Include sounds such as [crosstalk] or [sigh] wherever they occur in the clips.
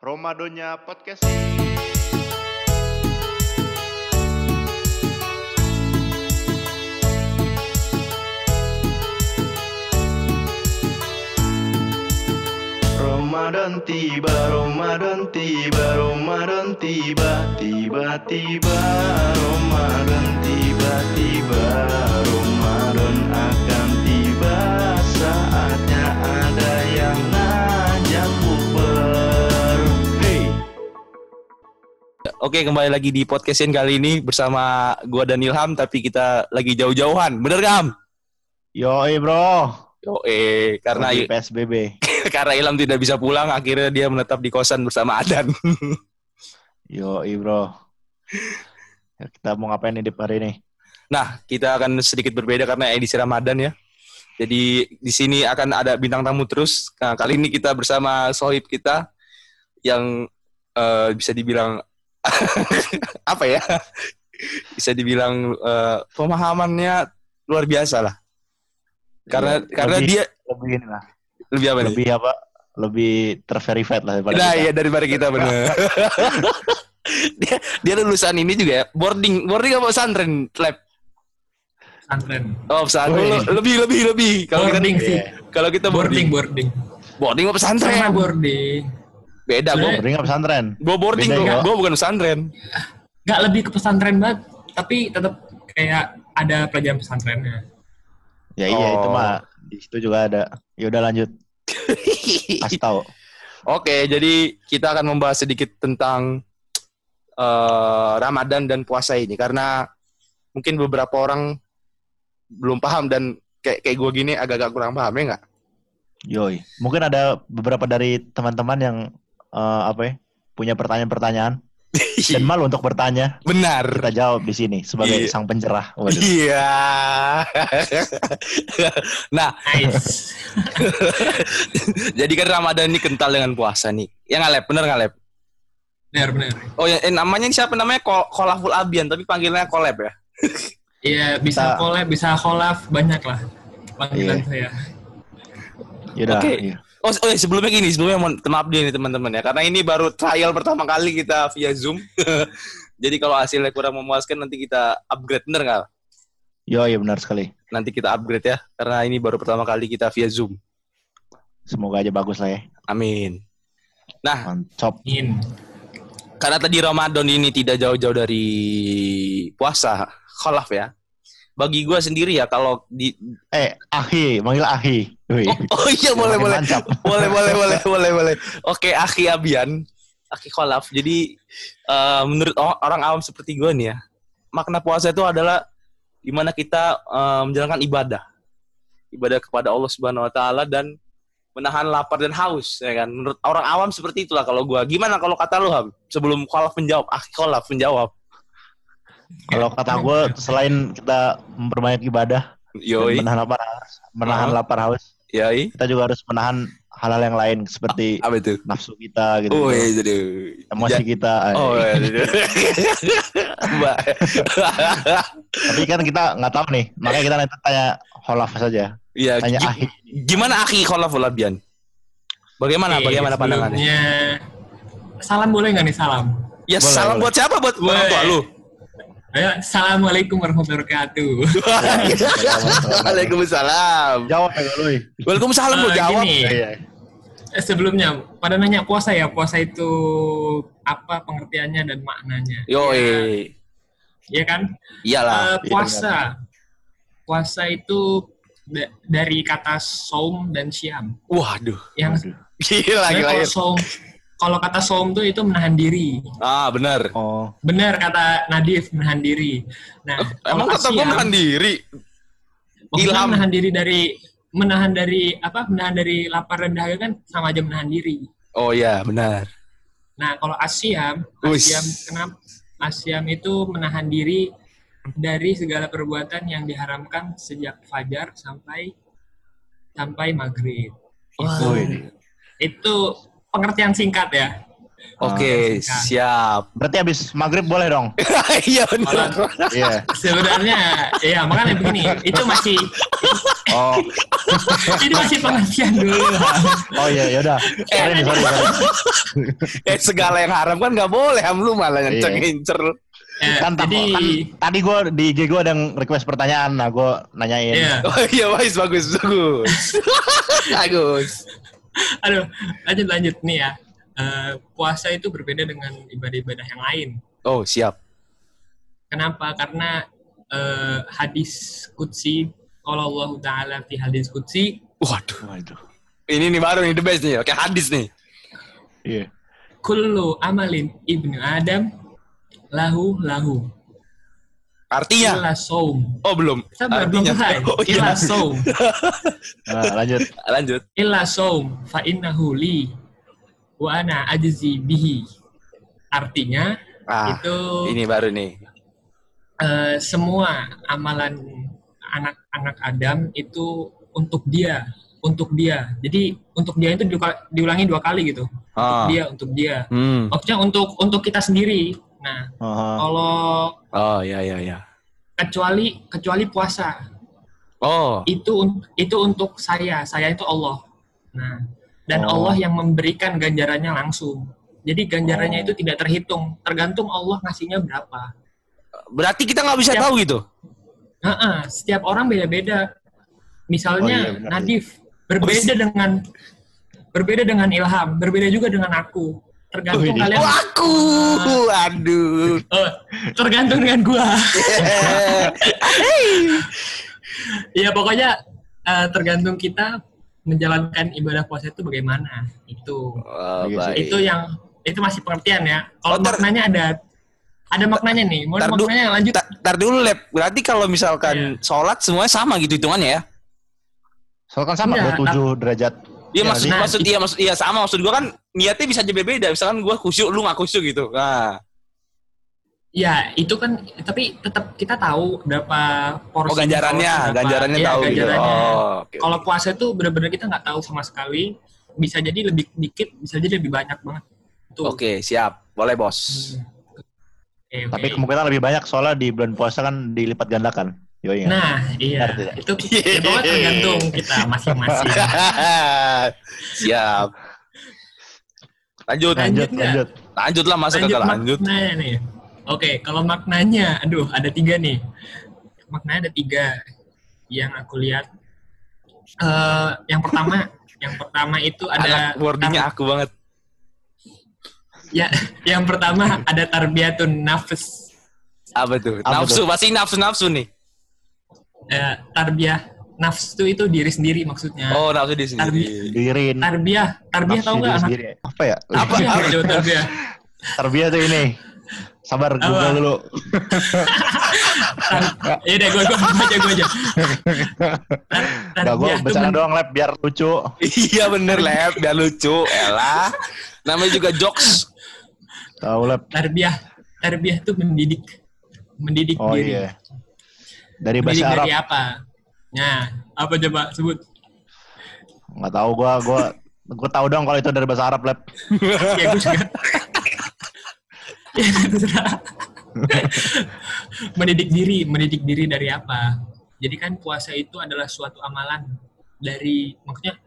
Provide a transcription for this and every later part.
Romadonya podcast. Ramadan tiba, Ramadan tiba, Ramadan tiba, tiba-tiba Ramadan tiba-tiba Ramadan akan tiba saatnya Oke, kembali lagi di podcastin kali ini bersama gua dan Ilham, tapi kita lagi jauh-jauhan. Bener gak, Ham? Yoi bro, Yo, eh, karena Lagi PSBB. [laughs] karena Ilham tidak bisa pulang, akhirnya dia menetap di kosan bersama Adan. [laughs] Yoi bro. Ya, kita mau ngapain nih di hari ini? Nah, kita akan sedikit berbeda karena edisi Ramadan ya. Jadi di sini akan ada bintang tamu terus. Nah, kali ini kita bersama sohib kita yang eh, bisa dibilang [laughs] apa ya? Bisa dibilang eh, pemahamannya luar biasa lah. Karena Iya, karena lebih- dia lebih ini lah. lebih apa nih? Lebih apa? Lebih terverified lah daripada Nah, kita. iya daripada kita bener. [laughs] dia dia lulusan ini juga ya, boarding boarding apa pesantren lab. pesantren. Oh, pesantren Wih. lebih lebih lebih. Kalau kita Boarding sih. Kalau kita Boarding, boarding, boarding. boarding apa pesantren? Sama boarding. Beda gua. Sebenarnya- Boarding apa pesantren? Gua boarding, Beda gua, ya? gua bukan pesantren. Gak lebih ke pesantren banget, tapi tetap kayak ada pelajaran pesantrennya. Ya iya Oh. itu mah di situ juga ada. Ya udah lanjut. [laughs] Kasih tahu. Oke, jadi kita akan membahas sedikit tentang eh, Ramadan dan puasa ini karena mungkin beberapa orang belum paham dan kayak kayak gue gini agak-agak kurang paham ya nggak? Yoi. Mungkin ada beberapa dari teman-teman yang eh, apa ya? Punya pertanyaan-pertanyaan [laughs] dan malu untuk bertanya. Benar. Kita jawab di sini sebagai Iya. sang pencerah. Waduh. Iya. [laughs] nah, Nice. [laughs] jadi kan Ramadan ini kental dengan puasa nih. Ya nggak Lep? Bener nggak Lep? bener, bener. Oh ya, eh, namanya ini siapa namanya? Kol Kolaful Abian, tapi panggilnya Kolab ya. Iya, bisa Kita- collab, bisa collab, banyak lah panggilan Iya. saya. Yaudah. Oke. iya. Oh, oh ya, sebelumnya gini, sebelumnya mohon maaf dia nih teman-teman ya, karena ini baru trial pertama kali kita via Zoom. [laughs] Jadi kalau hasilnya kurang memuaskan nanti kita upgrade bener nggak? Yoi benar sekali. Nanti kita upgrade ya, karena ini baru pertama kali kita via Zoom. Semoga aja bagus lah ya. Amin. Nah, Mantap. In. karena tadi Ramadan ini tidak jauh-jauh dari puasa, kholaf ya. Bagi gue sendiri ya, kalau di Eh, Ahi, manggil Ahi. Wih. oh, oh iya [laughs] boleh boleh boleh boleh [laughs] boleh boleh boleh. Oke, Aki Abian, Aki Kholaf. Jadi eh, menurut orang awam seperti gue nih ya, makna puasa itu adalah di mana kita eh, menjalankan ibadah, ibadah kepada Allah Subhanahu Wa Taala dan menahan lapar dan haus, ya kan? Menurut orang awam seperti itulah kalau gue. Gimana kalau kata lu Ham? Sebelum Kholaf menjawab, Aki Kholaf menjawab. Kalau kata gue, selain kita memperbanyak ibadah, Yoi, menahan lapar haus, menahan Uh-huh. lapar haus, yoi. kita juga harus menahan hal-hal yang lain seperti Apa itu? nafsu kita gitu, Oh, iya, jadi. emosi kita. Oh, eh. iya, jadi. [laughs] Mbak. Tapi kan kita nggak tahu nih, makanya kita nanti tanya Holaf saja, Iya, tanya gi- Ahi. Gimana Aki Kholaful Abian? Bagaimana? Oke, bagaimana pandangannya? Salam boleh nggak nih salam? Ya Boleh, salam boleh. buat siapa? Buat orang tua lu. Ayo, Assalamualaikum warahmatullahi wabarakatuh. [laughs] Waalaikumsalam. Jawab ya lu. Waalaikumsalam gua jawab. gini, Iya. eh, sebelumnya pada nanya puasa ya, puasa itu apa pengertiannya dan maknanya? Yo, Ya, Iya kan? iyalah. Eh, puasa. Puasa itu da- dari kata saum dan siam. Waduh. Yang Waduh. Gila, gila. kalau saum kalau kata saum itu itu menahan diri. Ah, benar. Oh, Benar kata Nadif menahan diri. Nah, Emang kalau kata gua asiam, menahan diri. ilham. menahan diri dari menahan dari apa? Menahan dari lapar dan dahaga kan sama aja menahan diri. Oh iya, benar. Nah, kalau asiam, asiam kenapa? Asiam itu menahan diri dari segala perbuatan yang diharamkan sejak fajar sampai sampai maghrib. Itu, Wih. itu pengertian singkat ya. Oke, singkat. siap. Berarti habis maghrib boleh dong. [laughs] Iya benar. Iya. Sebenarnya, ya makanya begini, itu masih Oh, [laughs] itu masih pengertian dulu. oh iya, yaudah. Sorry nih, sorry, sorry. eh segala yang haram kan nggak boleh, Ham lu malah Iya. ngincer-ngincer. Eh, Kan, jadi, kan tadi gue di IG gue ada yang request pertanyaan, nah gue nanyain. ya, Oh iya, bagus, bagus, [laughs] bagus. bagus. [laughs] aduh, lanjut lanjut nih ya. Eh, puasa itu berbeda dengan ibadah-ibadah yang lain. Oh, siap. Kenapa? Karena eh, hadis kutsi, kalau Allah Taala di hadis kutsi, Waduh, Waduh. ini nih baru nih the best nih, kayak hadis nih. Iya. kullu amalin ibnu Adam lahu lahu Artinya? saum. Oh belum. Sabar belum Artinya? selesai. Oh iya. Saum. [laughs] Nah, lanjut. Lanjut. Illa saum fa innahu li wa ana ajzi bihi. Artinya Ah, itu ini baru nih. eh, semua amalan anak-anak Adam itu untuk dia, untuk dia. Jadi untuk dia itu diulangi dua kali gitu. Ah. Dia untuk dia. Hmm. Maksudnya untuk untuk kita sendiri. Nah, Aha. kalau Oh ya ya ya. kecuali kecuali puasa Oh. itu itu untuk saya, saya itu Allah. Nah, dan Oh. Allah yang memberikan ganjarannya langsung. Jadi ganjarannya Oh. itu tidak terhitung, tergantung Allah ngasihnya berapa. Berarti kita nggak bisa Ya. tahu gitu. Heeh, setiap orang beda-beda. Misalnya Oh, iya, benar. Nadif berbeda dengan berbeda dengan Ilham, berbeda juga dengan aku. Tergantung Oh, iya. kalian. Oh, aku, aduh. Oh, tergantung dengan gua. [laughs] Iya pokoknya eh, tergantung kita menjalankan ibadah puasa itu bagaimana. Itu Oh, Iya baik. itu yang itu masih pengertian ya. Kalau Oh, maknanya ada ada maknanya nih. Mau Tar maknanya lanjut. Ta- Tar dulu, Lep. Berarti kalau misalkan sholat semuanya sama gitu hitungannya ya? Soalnya kan sama Enggak, 27 derajat. Iya maksud sih. maksud iya maksud iya sama maksud gua kan niatnya bisa jadi beda. Misalkan gua khusyuk, lu nggak khusyuk gitu. Nah, Ya itu kan tapi tetap kita tahu berapa porsi. oh ganjarannya, berapa. ganjarannya Iya, tahu gitu. ganjarannya. Oh, oke. Kalau puasa itu benar-benar kita nggak tahu sama sekali. Bisa jadi lebih dikit, bisa jadi lebih banyak banget. Oke, siap. Boleh, Bos. Hmm. Oke, oke. Tapi kemungkinan lebih banyak soalnya di bulan puasa kan dilipat gandakan. Yoi. Nah, iya. Tidak? Itu pokoknya tergantung kita masing-masing. [laughs] siap. Lanjut. Lanjut lanjut, lanjut. Lanjut lah masa kagak lanjut. maknanya nih. Oke, kalau maknanya, aduh ada tiga nih. Maknanya ada tiga yang aku lihat. Eh, yang pertama, yang pertama itu ada Anak wordingnya aku banget. ya, yang pertama ada tarbiyatun nafs. Apa tuh? Apa nafsu, pasti nafsu-nafsu nih. Eh, tarbiyah nafs itu itu diri sendiri maksudnya. Oh, nafsu di sendiri. Dirin. Tarbiyah, tarbiyah tahu nggak sendiri. Apa ya? Apa? Tarbiyah, coba tarbiyah. Tarbiyah tuh ini. Sabar, Google dulu. [laughs] Tar- Ya deh, gue gue aja gue aja. Gak gue tuh bercanda doang, Lab, biar lucu. Iya bener, Lep. Biar lucu. Elah. Namanya juga jokes. Tahu, Lab. tarbiyah tarbiyah itu mendidik mendidik Oh diri iya. Dari bahasa Arab. dari apa nah apa coba sebut Nggak tahu gua, gua gua tahu dong kalau itu dari bahasa Arab, Lab. [laughs] ya juga Ya, terserah. mendidik diri mendidik diri dari apa jadi kan puasa itu adalah suatu amalan dari maksudnya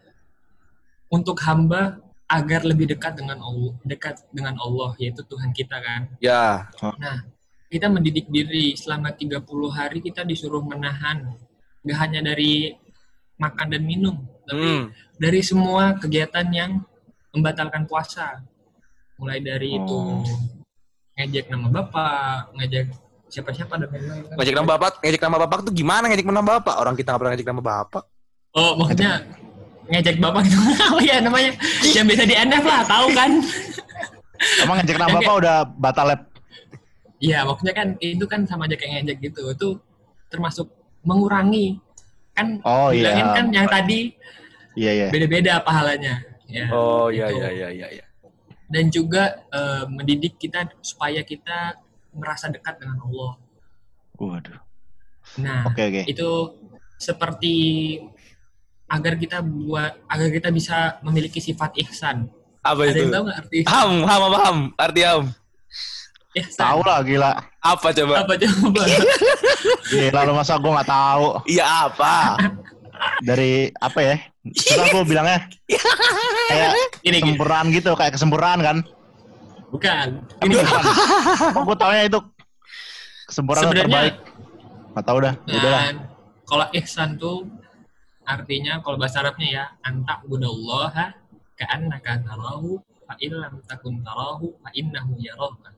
untuk hamba agar lebih dekat dengan Allah dekat dengan Allah yaitu Tuhan kita kan Ya. Nah, kita mendidik diri selama 30 hari kita disuruh menahan gak hanya dari makan dan minum, tapi Hmm. dari semua kegiatan yang membatalkan puasa. Mulai dari itu Oh. ngejek nama bapak, ngejek siapa-siapa dan lain-lain. Ngejek nama bapak, ngejek nama bapak tuh gimana ngejek nama bapak? Orang kita nggak pernah ngejek nama bapak. Oh, maksudnya ngejek bapak gitu. oh [laughs] ya namanya yang bisa di NF lah, tahu kan? Emang ngecek nama apa udah batal, Lab? Iya, maksudnya kan itu kan sama aja kayak ngejek gitu. Itu termasuk mengurangi kan Oh, iya. bilangin kan yang tadi Iya, iya. beda-beda pahalanya. Ya, Oh iya itu. iya iya iya. iya. Dan juga eh, mendidik kita supaya kita merasa dekat dengan Allah. Waduh. Nah, Oke, oke. itu seperti agar kita buat agar kita bisa memiliki sifat ihsan. Apa Ada itu? yang tahu nggak arti Ham, ham apa ham? Arti ham. Ihsan? Tahu lah gila. Apa coba? Apa coba? [laughs] Gila lu masa gue nggak tahu Iya apa? dari apa ya? Susah gue bilangnya. Kayak Ini kesempurnaan gitu, kayak kesempurnaan kan? Bukan. Ini bukan. Kok gue taunya itu kesempurnaan Sebenarnya- terbaik. Gak tau dah. Nah, kalau ihsan tuh artinya kalau bahasa Arabnya ya anta budallaha ka'annaka tarahu fa in lam takun tarahu fa innahu yaraka.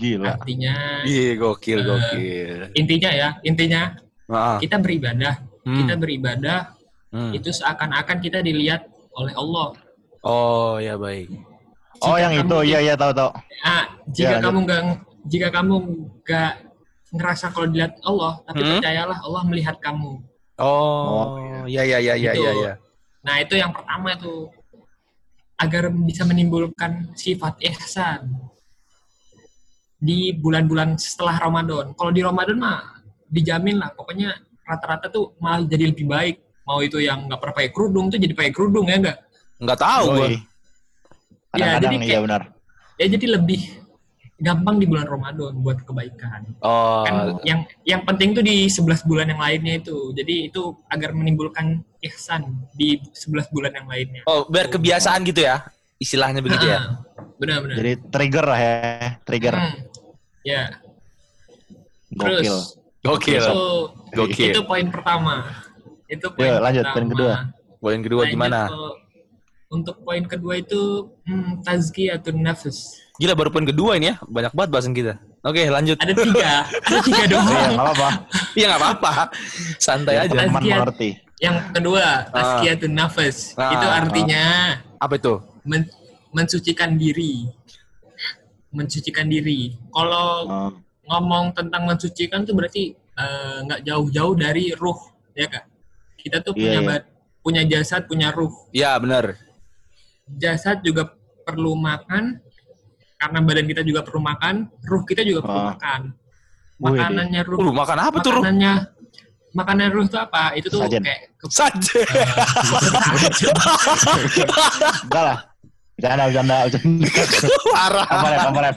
Gila. Artinya Iya, gokil, Eh, gokil. intinya ya, intinya Ah, kita beribadah, hmm, kita beribadah hmm. itu seakan-akan kita dilihat oleh Allah. Oh, ya baik. Oh Jika yang kamu itu, iya iya tahu tahu. Ah, jika Ya, kamu nggak jika kamu nggak ngerasa kalau dilihat Allah, tapi Hmm. percayalah Allah melihat kamu. Oh, ya ya ya ya Gitu. ya ya. Nah, itu yang pertama tuh. Agar bisa menimbulkan sifat ihsan di bulan-bulan setelah Ramadan. Kalau di Ramadan mah dijamin lah, pokoknya rata-rata tuh malah jadi lebih baik. Mau itu yang nggak pernah pakai kerudung tuh jadi pakai kerudung ya enggak? Nggak tahu gua. Yoi. Ya, Kadang-kadang jadi iya kayak- benar. Ya jadi lebih gampang di bulan Ramadan buat kebaikan. Oh, kan yang yang penting tuh di 11 bulan yang lainnya itu. Jadi itu agar menimbulkan ihsan di 11 bulan yang lainnya. oh, biar kebiasaan gitu ya. Istilahnya begitu ya. Ah, Benar-benar. Jadi trigger lah ya, trigger. Hmm, ya. Gokil. Terus Gokil. itu Gokil. itu poin pertama. Itu poin Yuk, lanjut, pertama. poin kedua. Poin kedua Lanjut gimana? ke- untuk poin kedua itu hmm, tazkiyatun nafs. Gila baru poin kedua ini ya. Banyak banget bahasan kita. Oke, lanjut. Ada tiga, [laughs] ada tiga Iya, doang. nggak apa-apa. Iya nggak apa-apa. Santai Biar aja. Teman mengerti. Yang kedua, tazkiyatun nafs. Ah, itu ah. artinya Apa itu? men- mensucikan diri. Mensucikan diri. Kalau Oh, ngomong tentang mensucikan tuh berarti eh, nggak jauh-jauh dari ruh, ya kak. Kita tuh Iya, punya iya. bad- punya jasad, punya ruh. Ya benar. Jasad juga perlu makan, karena badan kita juga perlu makan, ruh kita juga perlu Ah. makan. Makanannya ruh, Uh, makan apa tuh? Ruh? makanannya, makanan ruh tuh apa? Itu tuh Sajen. kayak ke- Saja. [laughs] enggak lah. Bercanda, bercanda, bercanda. [laughs] Parah. Apa rep, apa rep?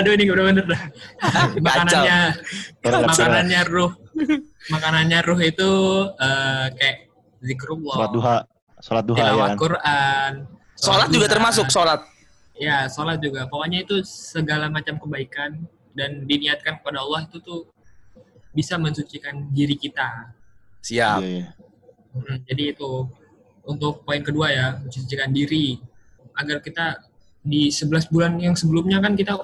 Aduh ini udah bener dah. [laughs] makanannya makanannya ruh. Makanannya ruh itu eh, kayak zikrullah, Sholat duha, sholat duha ya tilawat kan. Quran. Sholat juga duha. termasuk sholat. Ya, sholat juga. Pokoknya itu segala macam kebaikan dan diniatkan kepada Allah itu tuh bisa mensucikan diri kita. Siap. Hmm, jadi itu untuk poin kedua ya, mensucikan diri agar kita di 11 bulan yang sebelumnya kan kita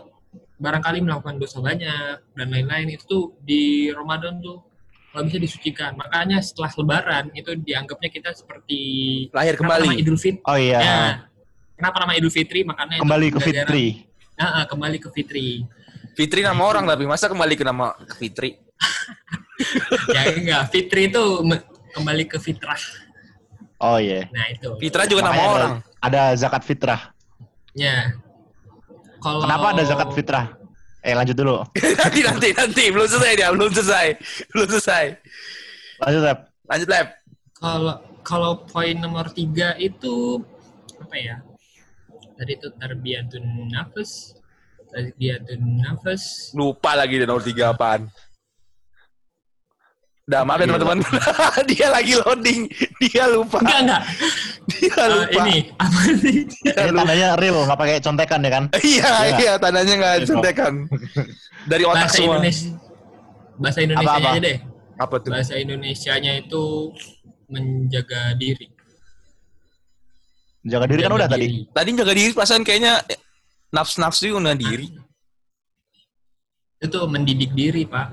barangkali melakukan dosa banyak dan lain-lain itu tuh di Ramadan tuh kalau bisa disucikan. Makanya setelah lebaran itu dianggapnya kita seperti Lahir kembali. Idul Fitri. Oh iya. Ya, kenapa nama Idul Fitri? Makanya itu Kembali ke Fitri. Ah, ah, kembali ke Fitri. Fitri nama orang tapi masa kembali ke nama ke Fitri? [laughs] ya enggak, Fitri itu kembali ke fitrah. Oh iya. Nah, itu. Fitra juga nama Makanya ada- orang. Ada zakat fitrah. Ya. Kalau Kenapa ada zakat fitrah? Eh lanjut dulu. [laughs] nanti nanti nanti belum selesai dia belum selesai belum selesai. Lanjut rep. Lanjut lab. Kalau kalau poin nomor tiga itu apa ya? Tadi itu tarbiyatun nafas, tarbiyatun nafas. Lupa lagi dia nomor tiga apaan. Udah maaf ya Gila. teman-teman. [laughs] dia lagi loading. Dia lupa. Enggak enggak. [laughs] Dia Eh, lupa. ini apa sih? Dia Ini lupa. tandanya real, nggak pakai contekan ya kan? [laughs] Iya, Iya. iya, tandanya nggak Iya, contekan. Dari otak Bahasa semua. Indonesia. Bahasa Indonesia Apa-apa? aja deh. Apa tuh? Bahasa Indonesianya itu menjaga diri. Jaga diri kan Menjaga udah tadi. diri. Tadi jaga diri perasaan kayaknya nafsu-nafsu udah diri. Itu mendidik diri, Pak.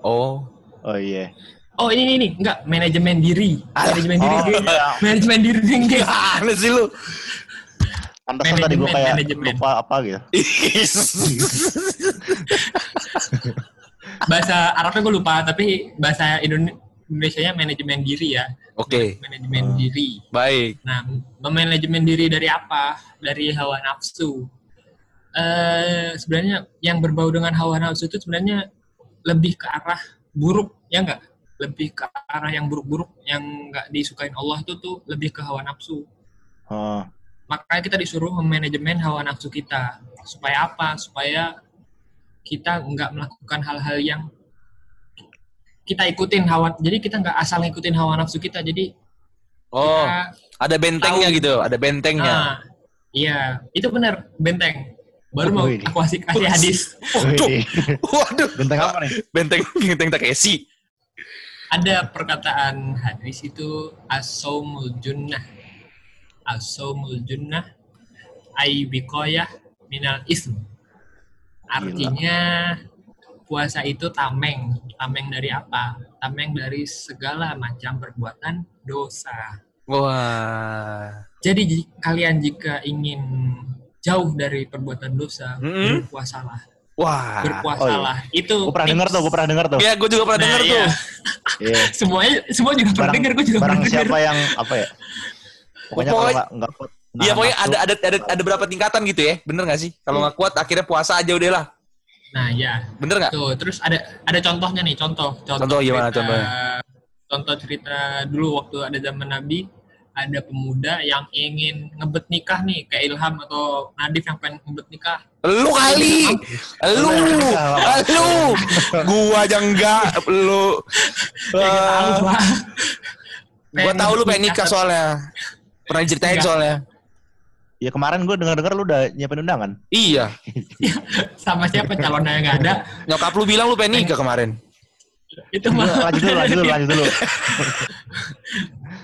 Oh. Oh iya. Oh ini ini enggak manajemen diri, manajemen diri, Oh, [laughs] manajemen diri, geng, geng. Aneh sih lu. Pantesan tadi gue Manajemen, kayak manajemen. lupa apa gitu. [laughs] Bahasa Arabnya gue lupa, tapi bahasa Indone- Indonesia-nya manajemen diri ya, Oke, manajemen Hmm. diri. baik. Nah, memanajemen diri dari apa? Dari hawa nafsu. Eh sebenarnya yang berbau dengan hawa nafsu itu sebenarnya lebih ke arah buruk, ya enggak? lebih ke arah yang buruk-buruk yang nggak disukain Allah itu tuh lebih ke hawa nafsu Oh, makanya kita disuruh memanajemen hawa nafsu kita supaya apa supaya kita nggak melakukan hal-hal yang kita ikutin hawa jadi kita nggak asal ngikutin hawa nafsu kita jadi Oh, kita ada bentengnya tahu. gitu, ada bentengnya. ah, iya itu benar benteng baru mau Wih. aku kasih kasih hadis. Waduh, wih, waduh, benteng apa nih? benteng benteng Takeshi. ada perkataan hadis itu as-saumul junnah. As-saumul junnah ay biqayah minal ism. Artinya puasa itu tameng. Tameng dari apa? Tameng dari segala macam perbuatan dosa. Wah. jadi kalian jika ingin jauh dari perbuatan dosa Mm-mm. berpuasalah Wah. berpuasalah itu Gue pernah tips. denger tuh, gue pernah denger tuh. Ya, gue juga pernah Nah, denger iya. tuh. [laughs] Iya. semuanya semua juga pernah Barang, denger gue juga barang pernah denger siapa yang apa ya? Pokoknya kalau Pokoknya- nggak nggak kuat Iya, nahan pokoknya ada ada ada ada berapa tingkatan gitu ya. Bener gak sih? Kalau nggak kuat akhirnya puasa aja udah lah. nah ya Bener nggak? Tuh, terus ada ada contohnya nih, contoh. Contoh gimana cerita- contohnya? Contoh cerita dulu waktu ada zaman Nabi, ada pemuda yang ingin ngebet nikah nih, kayak Ilham atau Nadif yang pengen ngebet nikah. Lu kali. Lu. Lu. Gua aja enggak. Lu. [laughs] Ah, Pak. gua tahu lu pengen nikah soalnya. Pernah diceritain Enggak. soalnya. Ya kemarin gue denger-denger lu udah nyiapin undangan. Iya. [laughs] Sama siapa calonnya nggak ada. Nyokap lu bilang lu pengen nikah kemarin. Itu mah lanjut dulu, lanjut dulu, lanjut dulu. [laughs]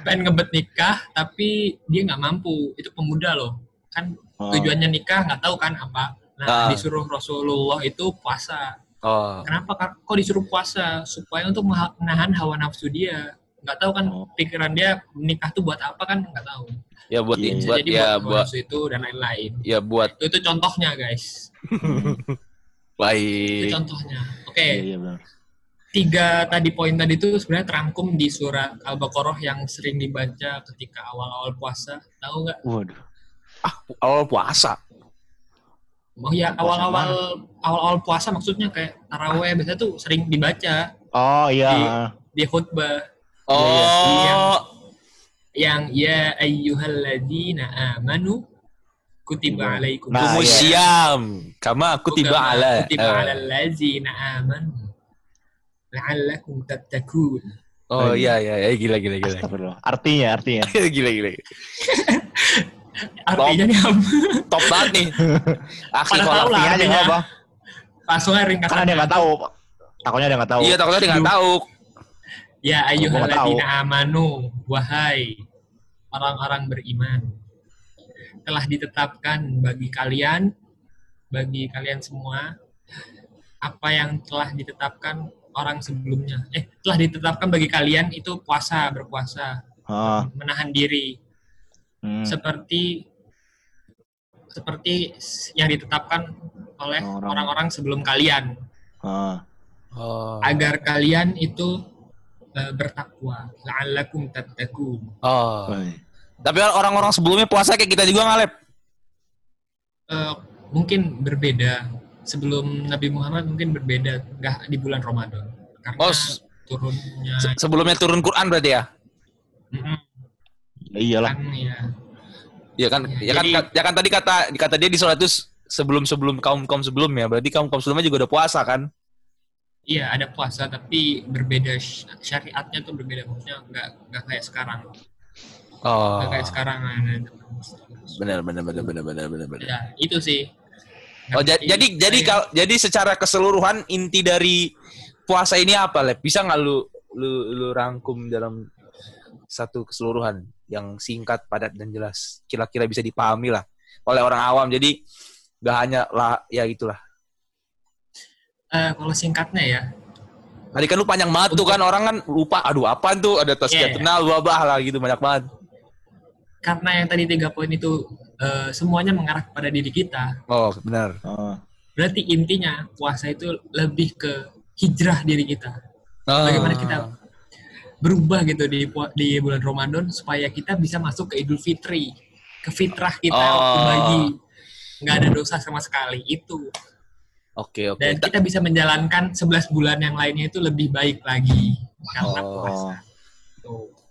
pengen ngebet nikah, tapi dia nggak mampu. Itu pemuda loh. Kan Oh. tujuannya nikah nggak tahu kan apa. Nah, Ah. disuruh Rasulullah itu puasa. Oh. Kenapa kok disuruh puasa? Supaya untuk menahan hawa nafsu dia. Nggak tahu kan Oh. pikiran dia nikah tuh buat apa kan nggak taw Ya buat Iya. Bisa buat jadi ya buat buat itu dan lain-lain. ya buat Itu, itu contohnya guys. [laughs] Itu baik. contohnya. Oke, Iya, iya benar. Tiga tadi poin tadi itu sebenarnya terangkum di surat Al-Baqarah yang sering dibaca ketika awal-awal puasa. Tahu nggak? Waduh. Awal puasa. Oh ya awal-awal awal-awal puasa maksudnya kayak taraweh biasanya tuh sering dibaca Oh iya. di khutbah. Iya, Oh. yang ya ayyuhalladzina amanu kutiba alaikum Nah, Kumus iya. siam. Kama aku tiba Kama ala. kutiba Eh. alal ladzina amanu la'allakum tattaqun Oh iya iya iya gila gila gila. Astagfirullah. Artinya, artinya. [laughs] gila gila. artinya nih apa Top banget nih. Tahu lah. Artinya nggak apa. langsung aja Karena ringkasannya dia nggak tahu. Takutnya dia nggak tahu. Iya takutnya dia nggak tahu. ya ayyuhalladzina amanu wahai orang-orang beriman telah ditetapkan bagi kalian bagi kalian semua apa yang telah ditetapkan orang sebelumnya eh telah ditetapkan bagi kalian itu puasa berpuasa Ah, menahan diri hmm. seperti seperti yang ditetapkan oleh Orang. orang-orang sebelum kalian Ah. Oh. agar kalian itu eh, bertakwa la'allakum tattaqun Oh. Tapi orang-orang sebelumnya puasa kayak kita juga ngalep. Eh, mungkin berbeda sebelum Nabi Muhammad mungkin berbeda nggak di bulan Ramadan karena Oh, turunnya Se- sebelumnya turun Quran berarti ya? Mm-mm, Ya iyalah. kan ya Iya kan? Ya, Ya, kan jadi- ya kan tadi kata kata dia di sholat itu sebelum sebelum kaum kaum sebelumnya. Berarti kaum kaum sebelumnya juga udah puasa kan? iya ada puasa tapi berbeda sy- syariatnya tuh berbeda maksudnya nggak nggak kayak sekarang Oh. nggak kayak sekarang benar benar benar benar benar benar. ya itu sih Oh ja- jadi jadi kalau jadi secara keseluruhan inti dari puasa ini apa, Lep? Bisa nggak lu lu lu rangkum dalam satu keseluruhan yang singkat, padat dan jelas, kira-kira bisa dipahami lah oleh orang awam. Jadi gak hanya lah ya gitulah. Eh, kalau singkatnya ya Tadi kan lu panjang banget tuh kan orang kan lupa, aduh apaan tuh ada tas iya. kenal wabah lah gitu banyak banget. Karena yang tadi tiga poin itu eh, semuanya mengarah kepada diri kita Oh benar. Ah. berarti intinya puasa itu lebih ke hijrah diri kita Bagaimana kita- berubah gitu di di bulan Ramadan supaya kita bisa masuk ke Idul Fitri ke fitrah kita Oh. waktu bagi nggak ada dosa sama sekali itu Oke oke. dan kita bisa menjalankan 11 bulan yang lainnya itu lebih baik lagi karena Oh. puasa.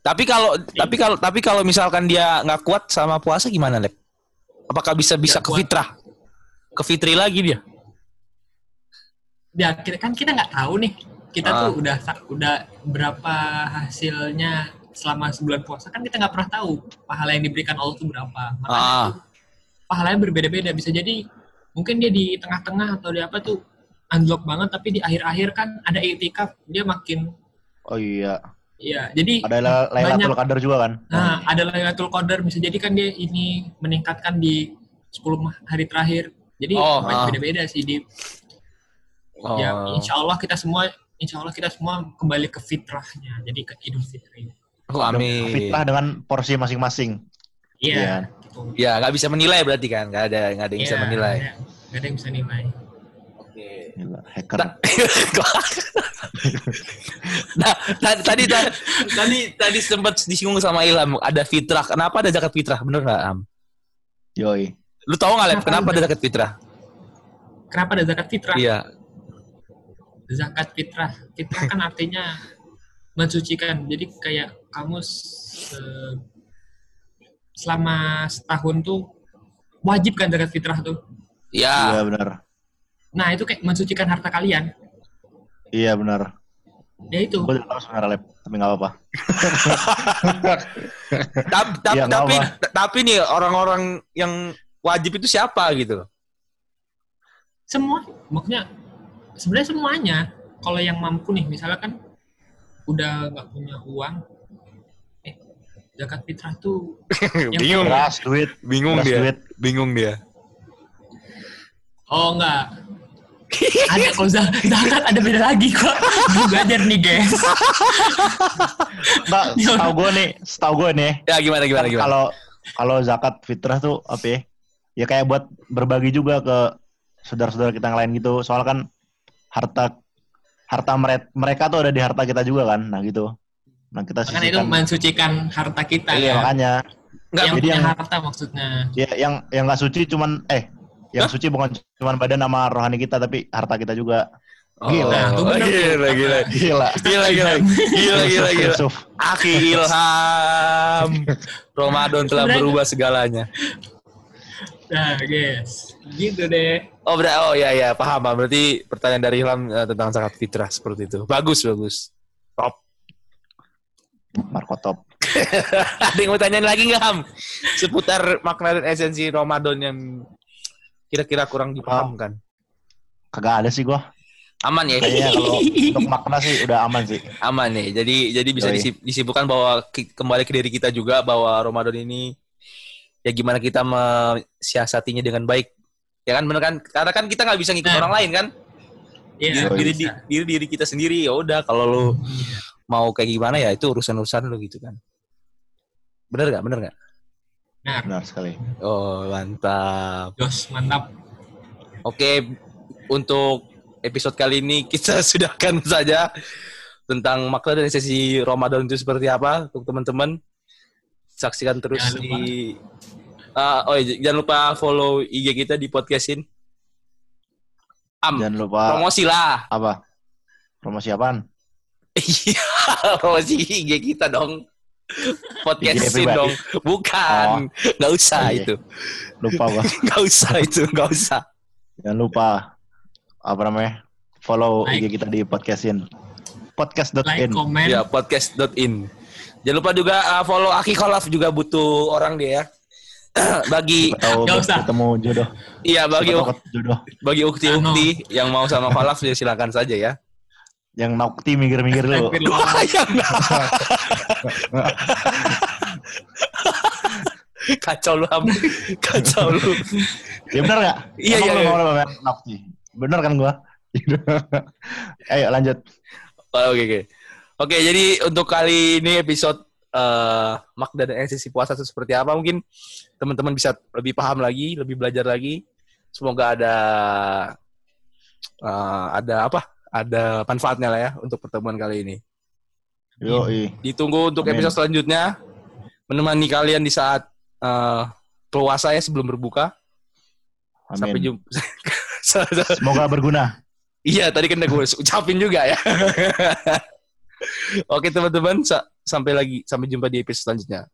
Tapi kalau tapi kalau tapi kalau misalkan dia nggak kuat sama puasa gimana, Lep? Apakah bisa bisa ke fitrah? Ke fitri lagi dia? Ya kita kan kita nggak tahu nih. Kita Ah. tuh udah udah berapa hasilnya selama sebulan puasa kan kita nggak pernah tahu pahala yang diberikan Allah tuh berapa. Makanya Ah. tuh pahalanya berbeda-beda. Bisa jadi mungkin dia di tengah-tengah atau di apa tuh unlock banget tapi di akhir-akhir kan ada itikaf dia makin Oh iya. Ya jadi Ada La- Lailatul Qadar juga kan? Nah, ada Lailatul Qadar bisa jadi kan dia ini meningkatkan di 10 ma- hari terakhir. Jadi Oh, banyak ah. beda-beda sih di Oh. ya insya Allah kita semua insya Allah kita semua kembali ke fitrahnya. Jadi ke Idul Fitri. Oh, amin. Fitrah dengan porsi masing-masing. Iya. Iya. gitu. Ya, nggak bisa menilai berarti kan? Nggak ada nggak ada yang bisa Iya, menilai. nggak ada yang bisa nilai. Gila, hacker. [laughs] Ta- nah, tadi tadi tadi sempat disinggung sama Ilham ada fitrah. Kenapa ada zakat fitrah? Bener nggak Am? Yoi. Lu tahu nggak Lep? Kenapa Kenapa ada? ada zakat fitrah? Kenapa ada zakat fitrah? Iya. Zakat fitrah. Fitrah kan artinya mensucikan. Jadi kayak kamu se- selama setahun tuh wajib kan zakat fitrah tuh. Iya. Iya benar. Nah, itu kayak mensucikan harta kalian. Iya benar. Ya itu. Gue tahu sebenarnya lab, tapi nggak apa-apa. [laughs] Tapi tapi, Iya, nggak tapi, apa. tapi nih orang-orang yang wajib itu siapa gitu? Semua, maksudnya sebenarnya semuanya. Kalau yang mampu nih, misalnya kan udah nggak punya uang, eh zakat fitrah tuh [laughs] Yang bingung, Beras, duit, bingung beras, dia, duit. bingung dia. oh enggak. Ada kalau za- zakat ada beda lagi kok. Gue belajar nih, guys. Nggak, setahu gue nih, setahu gue nih, Ya gimana gimana kan gimana? kalau kalau zakat fitrah tuh apa ya? Ya kayak buat berbagi juga ke saudara-saudara kita yang lain gitu. Soal kan harta harta mere- mereka tuh ada di harta kita juga kan. Nah gitu. Nah kita Makanya itu mensucikan harta kita Iya ya. makanya. Nggak, yang jadi punya yang- harta maksudnya. Ya yang yang nggak suci cuman eh yang Hah? suci bukan cuman badan sama rohani kita tapi harta kita juga. Oh, Gila. Tuh. gila, gila, Gila. gila, gila, gila, gila, gila. Yusuf. Aki Ilham, Ramadan telah berubah segalanya. Nah, guys. Gitu deh. Oh, ber oh ya ya paham paham. Berarti pertanyaan dari Ilham eh, tentang zakat fitrah seperti itu. Bagus bagus. Top. Marco Top. [laughs] Ada yang mau tanyain lagi nggak Ham? Seputar makna dan esensi Ramadan yang kira-kira kurang dipahamkan. Kagak ada sih gua. Aman ya? Kayaknya [laughs] kalau untuk makna sih udah aman sih. Aman nih. Jadi jadi bisa Yoi. disib- disibukkan bahwa kembali ke diri kita juga bahwa Ramadan ini ya gimana kita mensiasatinya dengan baik. Ya kan bener kan? Karena kan kita nggak bisa ngikut Nah. orang lain kan? Iya, Diri, diri, diri diri kita sendiri ya udah kalau lu mau kayak gimana ya itu urusan-urusan lu gitu kan. Bener nggak? Bener nggak? Nah, Benar sekali. Oh mantap. Jos, mantap. Oke, untuk episode kali ini kita [laughs] sudahkan saja tentang makna dan sesi Ramadan itu seperti apa untuk teman-teman. Saksikan terus Jangan lupa. di Ah, oh iya, jangan lupa follow IG kita di podcastin. Am, Jangan lupa promosi lah. apa? Promosi apaan? [laughs] Iya, promosi IG kita dong. Podcastin pribadi. dong. Bukan, nggak usah Oh, iya. itu. Lupa gua. [laughs] Nggak usah itu, nggak usah. Jangan lupa apa namanya? Follow Like. IG kita di podcastin. Like, Podcast.in. comment. Ya, podcast.in. Jangan lupa juga uh, follow Aki Kolaf juga butuh orang dia ya. [clears throat] bagi tahu Nggak usah. ketemu jodoh. iya bagi jodoh. bagi ukti-ukti yang mau sama Kolaf ya silakan saja ya. Yang minggir-minggir dulu. Astagfirullah. Wah, yang [laughs] Kacau lu, Ham. Kacau lu. Ya benar nggak? Iya, iya, lu iya. nakti? Bener kan gua? [laughs] Ayo lanjut. Oh, Oke, oke. Oke, jadi untuk kali ini episode eh makna dan esensi puasa itu seperti apa mungkin teman-teman bisa lebih paham lagi, lebih belajar lagi. Semoga ada eh, ada apa? Ada manfaatnya lah ya untuk pertemuan kali ini. Yo, Ditunggu untuk Amin. episode selanjutnya menemani kalian di saat eh puasa ya sebelum berbuka. Sampai Amin. jumpa. [laughs] Semoga berguna. iya, tadi kan gue ucapin juga ya. [laughs] Oke teman-teman, sa- sampai lagi sampai jumpa di episode selanjutnya.